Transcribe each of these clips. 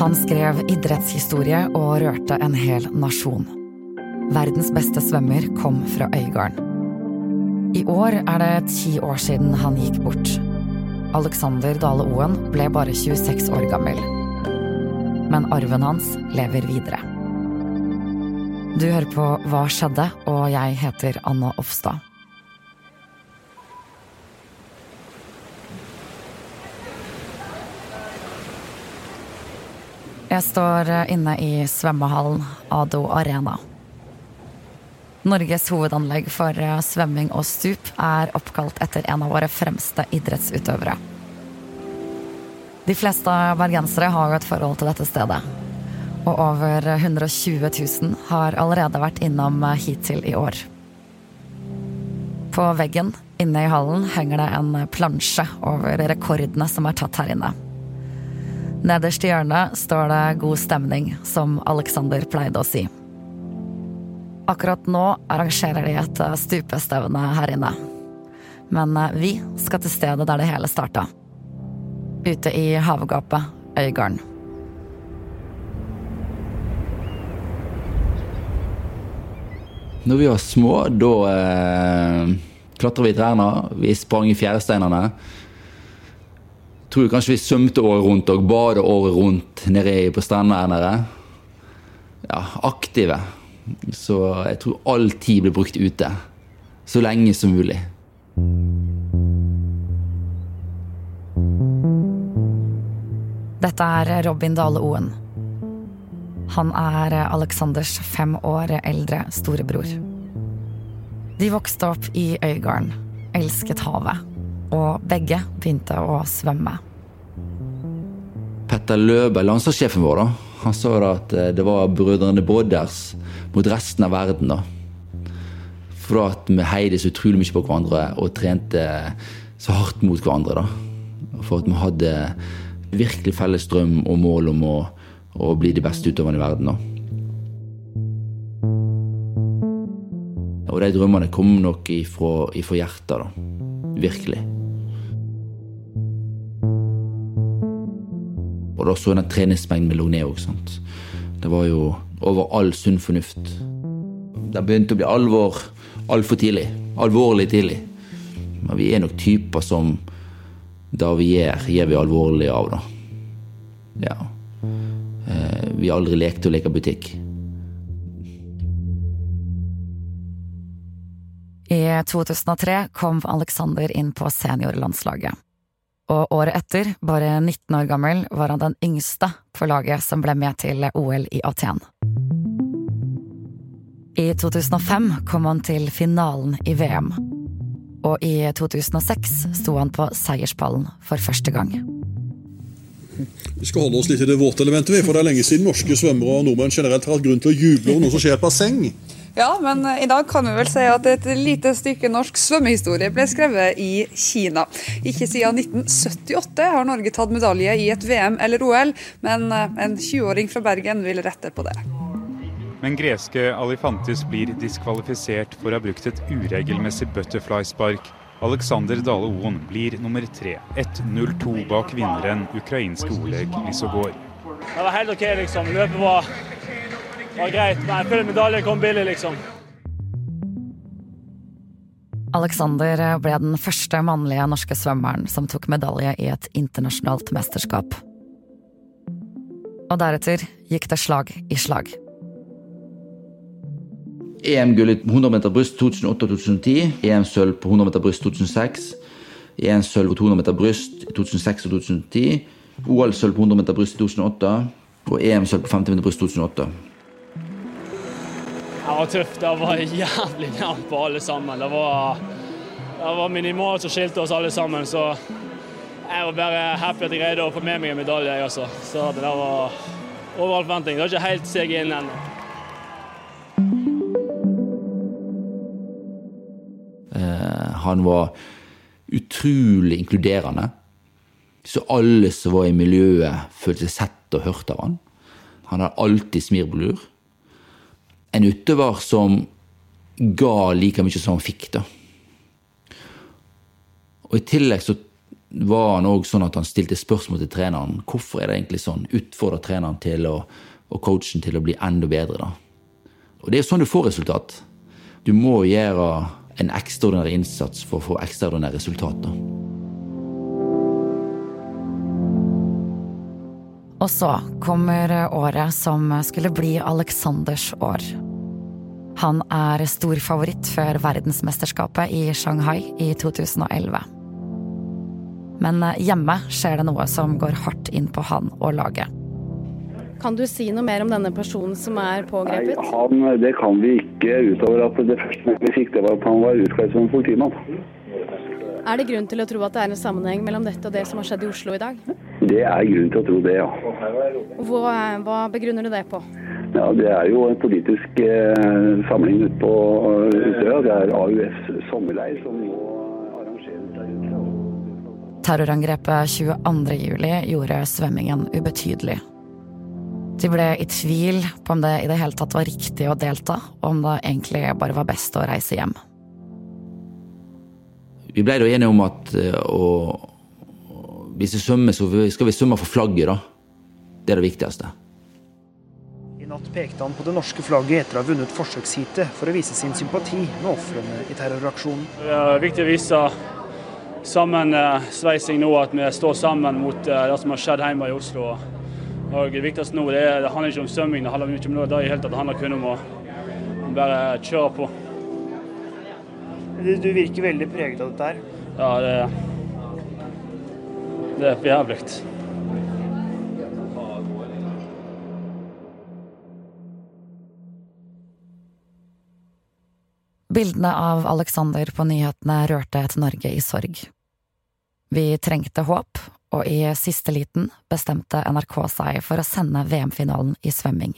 Han skrev idrettshistorie og rørte en hel nasjon. Verdens beste svømmer kom fra Øygarden. I år er det ti år siden han gikk bort. Alexander Dale Oen ble bare 26 år gammel. Men arven hans lever videre. Du hører på Hva skjedde, og jeg heter Anna Offstad. Jeg står inne i svømmehallen Ado Arena. Norges hovedanlegg for svømming og stup er oppkalt etter en av våre fremste idrettsutøvere. De fleste bergensere har jo et forhold til dette stedet. Og over 120 000 har allerede vært innom hittil i år. På veggen inne i hallen henger det en plansje over rekordene som er tatt her inne. Nederst i hjørnet står det 'God stemning', som Alexander pleide å si. Akkurat nå arrangerer de et stupestevne her inne. Men vi skal til stedet der det hele starta. Ute i havgapet Øygarden. Når vi var små, da eh, klatra vi i trærne. Vi sprang i fjæresteinene. Tror kanskje vi svømte året rundt og badet året rundt nede på strendene. Ja, aktive. Så jeg tror all tid blir brukt ute. Så lenge som mulig. Dette er Robin Dale Oen. Han er Aleksanders fem år eldre storebror. De vokste opp i Øygarden, elsket havet, og begge begynte å svømme. Petter Løbe, landslagssjefen vår, da, han sa da at eh, det var brødrene Brodders mot resten av verden. da. For at vi heide så utrolig mye på hverandre og trente så hardt mot hverandre. da. For at vi hadde virkelig felles drøm og mål om å, å bli de beste utøverne i verden. da. Og de drømmene kom nok ifra, ifra hjertet, da. Virkelig. Og da så jeg den treningsmengden lå ned òg. Det var jo over all sunn fornuft. Det begynte å bli alvor altfor tidlig. Alvorlig tidlig. Men vi er nok typer som det vi gjør, gjør vi alvorlig av, da. Ja. Eh, vi har aldri lekt å leke butikk. I 2003 kom Alexander inn på seniorlandslaget. Og året etter, bare 19 år gammel, var han den yngste på laget som ble med til OL i Aten. I 2005 kom han til finalen i VM. Og i 2006 sto han på seierspallen for første gang. Vi skal holde oss litt i det våte elementet, for det er lenge siden norske svømmere og nordmenn generelt har hatt grunn til å juble over noe som skjer i et basseng. Ja, men i dag kan vi vel si at et lite stykke norsk svømmehistorie ble skrevet i Kina. Ikke siden 1978 har Norge tatt medalje i et VM eller OL, men en 20-åring fra Bergen vil rette på det. Men greske Alifantis blir diskvalifisert for å ha brukt et uregelmessig butterfly-spark. Alexander Dale Oen blir nummer tre, 1.02 bak vinneren ukrainske Oleg Lisogor. Det var helt OK, liksom. Løpet var, var greit, men jeg føler medaljen kom billig, liksom. Alexander ble den første mannlige norske svømmeren som tok medalje i et internasjonalt mesterskap. Og deretter gikk det slag i slag. EM-gull i 100 meter bryst 2008-2010, EM-sølv på 100 meter bryst 2006. EM-sølv på 200 meter bryst i 2006 og 2010. OL-sølv på 100 meter bryst i 2008. Og EM-sølv på 50 meter bryst 2008. Det var tøft. Det var jævlig nært på alle sammen. Det var, det var minimalt som skilte oss alle sammen. Så jeg var bare happy at jeg greide å få med meg en medalje, jeg også. Så det der var over all forventning. Det var ikke helt seg inn ennå. Han var utrolig inkluderende. Så alle som var i miljøet, følte seg sett og hørt av han. Han hadde alltid lur. En utøver som ga like mye som han fikk, da. Og i tillegg så var han òg sånn at han stilte spørsmål til treneren. Hvorfor er det egentlig sånn? Utfordra treneren til å, og coachen til å bli enda bedre. da. Og Det er sånn du får resultat. Du må gjøre en ekstraordinær innsats for å få ekstraordinære resultater. Og så kommer året som skulle bli Aleksanders år. Han er stor favoritt før verdensmesterskapet i Shanghai i 2011. Men hjemme skjer det noe som går hardt inn på han og laget. Kan du si noe mer om denne personen som er pågrepet? Nei, han, Det kan vi ikke, utover at det første vi fikk, det var at han var utkledd som politimann. Er det grunn til å tro at det er en sammenheng mellom dette og det som har skjedd i Oslo i dag? Det er grunn til å tro det, ja. Hva, hva begrunner du det på? Ja, Det er jo en politisk eh, samling ute på Utøya. Det er AUFs sommerleir som nå arrangerer seg ute. Terrorangrepet 22.07 gjorde svømmingen ubetydelig. De ble i tvil på om det i det hele tatt var riktig å delta, og om det egentlig bare var best å reise hjem. Vi ble da enige om at eh, å, hvis vi svømmer, så skal vi svømme for flagget, da. Det er det viktigste. I natt pekte han på det norske flagget etter å ha vunnet forsøksheatet for å vise sin sympati med ofrene i terroraksjonen. Det er viktig å vise sammensveising nå, at vi står sammen mot eh, det som har skjedd hjemme i Oslo. Og Det viktigste nå det, er, det handler ikke om svømming, det handler ikke om noe. det. Det handler kun om å bare kjøre på. Du virker veldig preget av dette her. Ja, det, det er for jævlig. Bildene av Alexander på nyhetene rørte et Norge i sorg. Vi trengte håp, og i siste liten bestemte NRK seg for å sende VM-finalen i svømming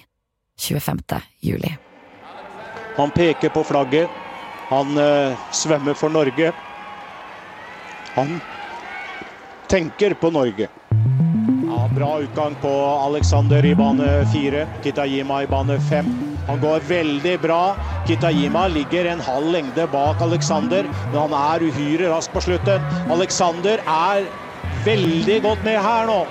25. juli. Han peker på flagget. Han uh, svømmer for Norge. Han tenker på Norge. Ja, bra utgang på Alexander i bane fire. Kitajima i bane fem. Han går veldig bra. Kitajima ligger en halv lengde bak Alexander, men han er uhyre rask på slutten. Alexander er veldig godt med her nå.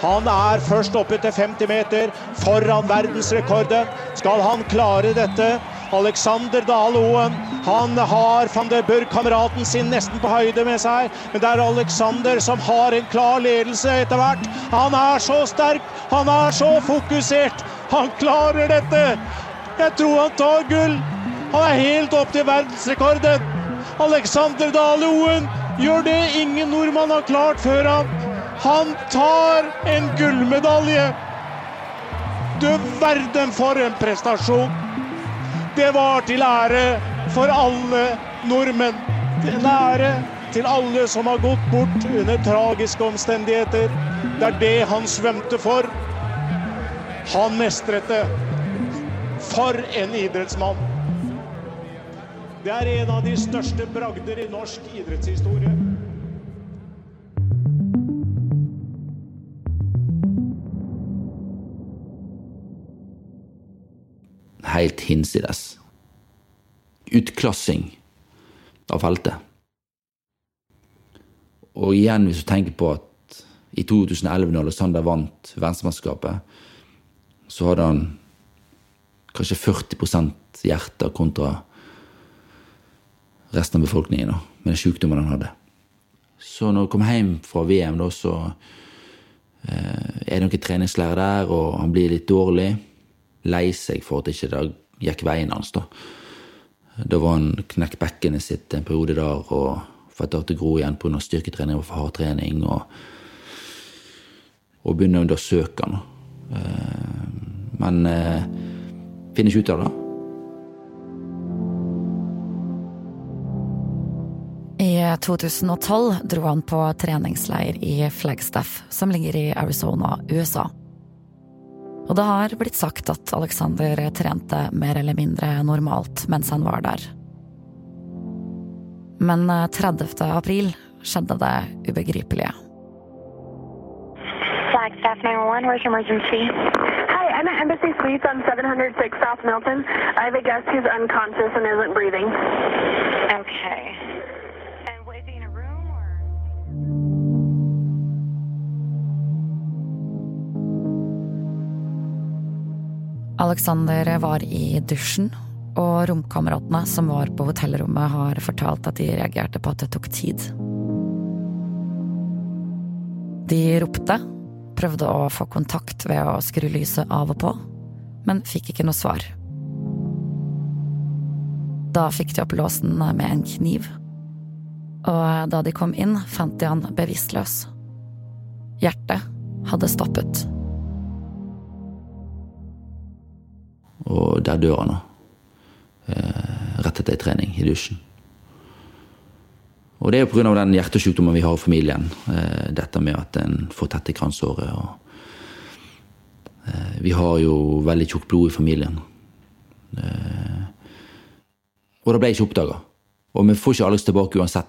Han er først oppe til 50 meter, foran verdensrekorden. Skal han klare dette? Alexander Dale Oen. Han har van der Burg-kameraten sin nesten på høyde med seg. Men det er Alexander som har en klar ledelse etter hvert. Han er så sterk, han er så fokusert. Han klarer dette! Jeg tror han tar gull. Han er helt opp til verdensrekorden. Alexander Dale Oen gjør det ingen nordmann har klart før ham. Han tar en gullmedalje! Du verden for en prestasjon! Det var til ære for alle nordmenn. Til ære til alle som har gått bort under tragiske omstendigheter. Det er det han svømte for. Han mestret det. For en idrettsmann! Det er en av de største bragder i norsk idrettshistorie. Helt hinsides. Utklassing av feltet. Og igjen, hvis du tenker på at i 2011, når Alexander vant verdensmesterskapet, så hadde han kanskje 40% hjerte kontra resten av befolkningen med den sykdommen han hadde. Så når han kom hjem fra VM, da, så eh, er det noen treningslærer der, og han blir litt dårlig. Lei seg for at ikke det gikk veien hans. Da Da var han knekt bekkenet sitt en periode der og fått det til å gro igjen pga. styrketrening og for hard trening. Og, og begynner å søke han. Eh, men eh, finner ikke ut av det. I 2012 dro han på treningsleir i Flagstaff, som ligger i Arizona, USA. Og det har blitt sagt at Alexander trente mer eller mindre normalt mens han var der. Men 30. april skjedde det ubegripelige. Flagstaff 911, where's your emergency? Hi, I'm at Embassy Suites on 706 South Milton. I have a guest who's unconscious and isn't breathing. Okay. Alexander var i dusjen, og romkameratene som var på hotellrommet, har fortalt at de reagerte på at det tok tid. De ropte, prøvde å få kontakt ved å skru lyset av og på, men fikk ikke noe svar. Da fikk de opp låsen med en kniv, og da de kom inn, fant de han bevisstløs. Hjertet hadde stoppet. Og der dør han, da. Eh, rett etter trening i dusjen. Og det er pga. den hjertesykdommen vi har i familien. Eh, dette med at en får tette kransåret. Og eh, vi har jo veldig tjukt blod i familien. Og det ble ikke oppdaga. Og vi får ikke Alex tilbake uansett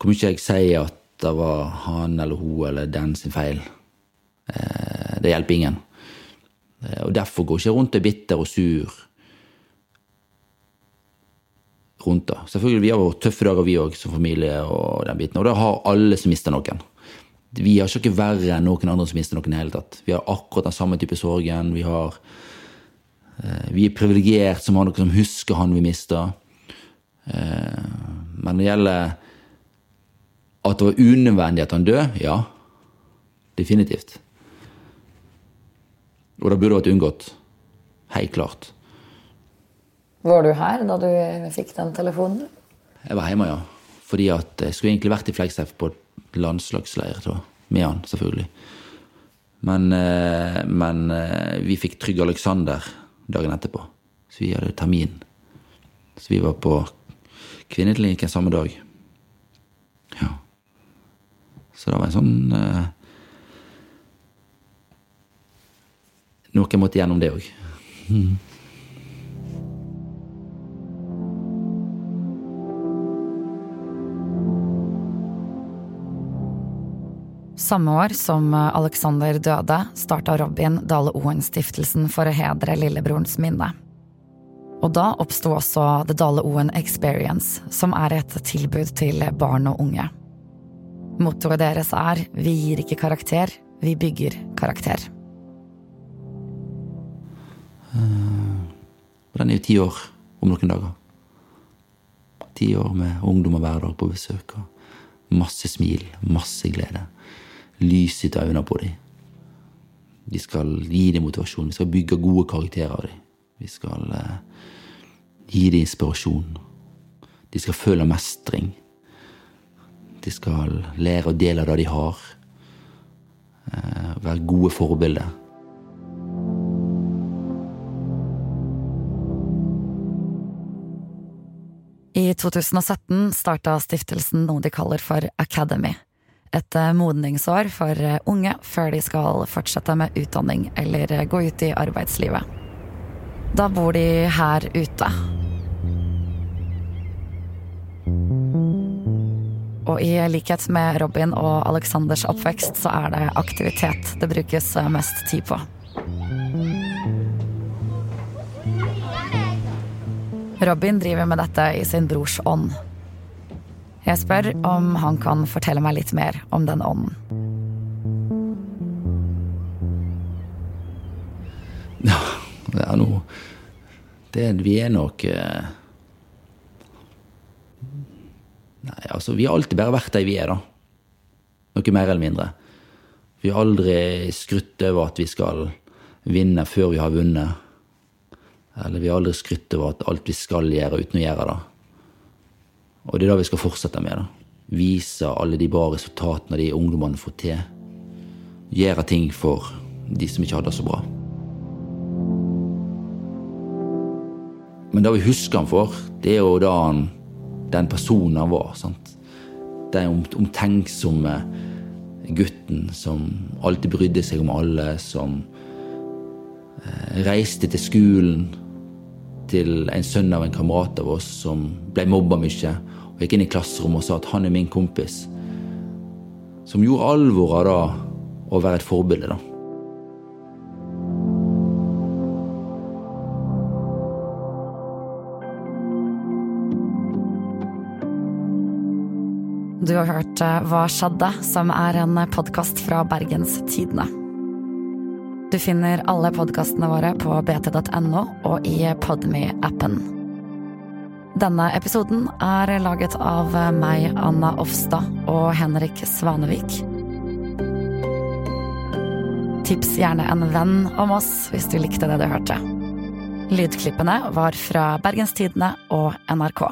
hvor mye jeg sier at det var han eller hun eller den sin feil. Det hjelper ingen. Og derfor går ikke rundt og er bitter og sur rundt det. Selvfølgelig, Vi har våre tøffe dager, vi òg, som familie. Og den biten. Og det har alle som mister noen. Vi har ikke verre enn noen andre som mister noen i hele tatt. Vi har akkurat den samme type sorgen. Vi, har, eh, vi er privilegert som har noen som husker han vi mista. Eh, men når det gjelder at det var unødvendig at han døde, ja. Definitivt. Og det burde vært unngått. Helt klart. Var du her da du fikk den telefonen? Jeg var hjemme, ja. Fordi at jeg skulle egentlig vært i Flekshaugen på landslagsleir. Da. Med han, selvfølgelig. Men, eh, men eh, vi fikk Trygg Alexander dagen etterpå. Så vi hadde termin. Så vi var på kvinneklinikken samme dag. Ja. Så det var en sånn uh, Noe måtte gjennom det òg. Mm. Samme år som Alexander døde, starta Robin Dale Oen-stiftelsen for å hedre lillebrorens minne. Og da oppsto også The Dale Oen Experience, som er et tilbud til barn og unge. Mottoet deres er 'Vi gir ikke karakter, vi bygger karakter'. Den er jo ti år om noen dager. Ti år med ungdommer hver dag på besøk. og Masse smil, masse glede lys i øynene på dem. Vi skal gi dem motivasjon. Vi skal bygge gode karakterer av dem. Vi skal eh, gi dem inspirasjon. De skal føle mestring. De skal lære å dele det de har. Eh, være gode forbilder. I 2017 starta stiftelsen noe de kaller for Academy et eh, modningsår for eh, unge før de skal fortsette med utdanning eller eh, gå ut i arbeidslivet. Da bor de her ute. Og i likhet med Robin og Alexanders oppvekst, så er det aktivitet det brukes mest tid på. Robin driver med dette i sin brors ånd. Jeg spør om han kan fortelle meg litt mer om den ånden. Ja, det er noe det, Vi er nok eh, Nei, altså, vi har alltid bare vært de vi er, da. Noe mer eller mindre. Vi har aldri skrutt over at vi skal vinne før vi har vunnet. Eller vi har aldri skrytt over at alt vi skal gjøre, uten å gjøre det. Og det er det vi skal fortsette med. da. Vise alle de bra resultatene de ungdommene får til. Gjøre ting for de som ikke hadde det så bra. Men det vi husker han for, det er jo da han, den personen han var. sant? Den omtenksomme gutten som alltid brydde seg om alle, som eh, reiste til skolen til en sønn av en kamerat av oss som ble mobba mye og gikk inn i klasserommet og sa at han er min kompis. Som gjorde alvor av det å være et forbilde, da. Du har hørt eh, Hva skjedde?, som er en podkast fra Bergens Tidende. Du finner alle podkastene våre på bt.no og i Podme-appen. Denne episoden er laget av meg, Anna Offstad, og Henrik Svanevik. Tips gjerne en venn om oss hvis du likte det du hørte. Lydklippene var fra Bergenstidene og NRK.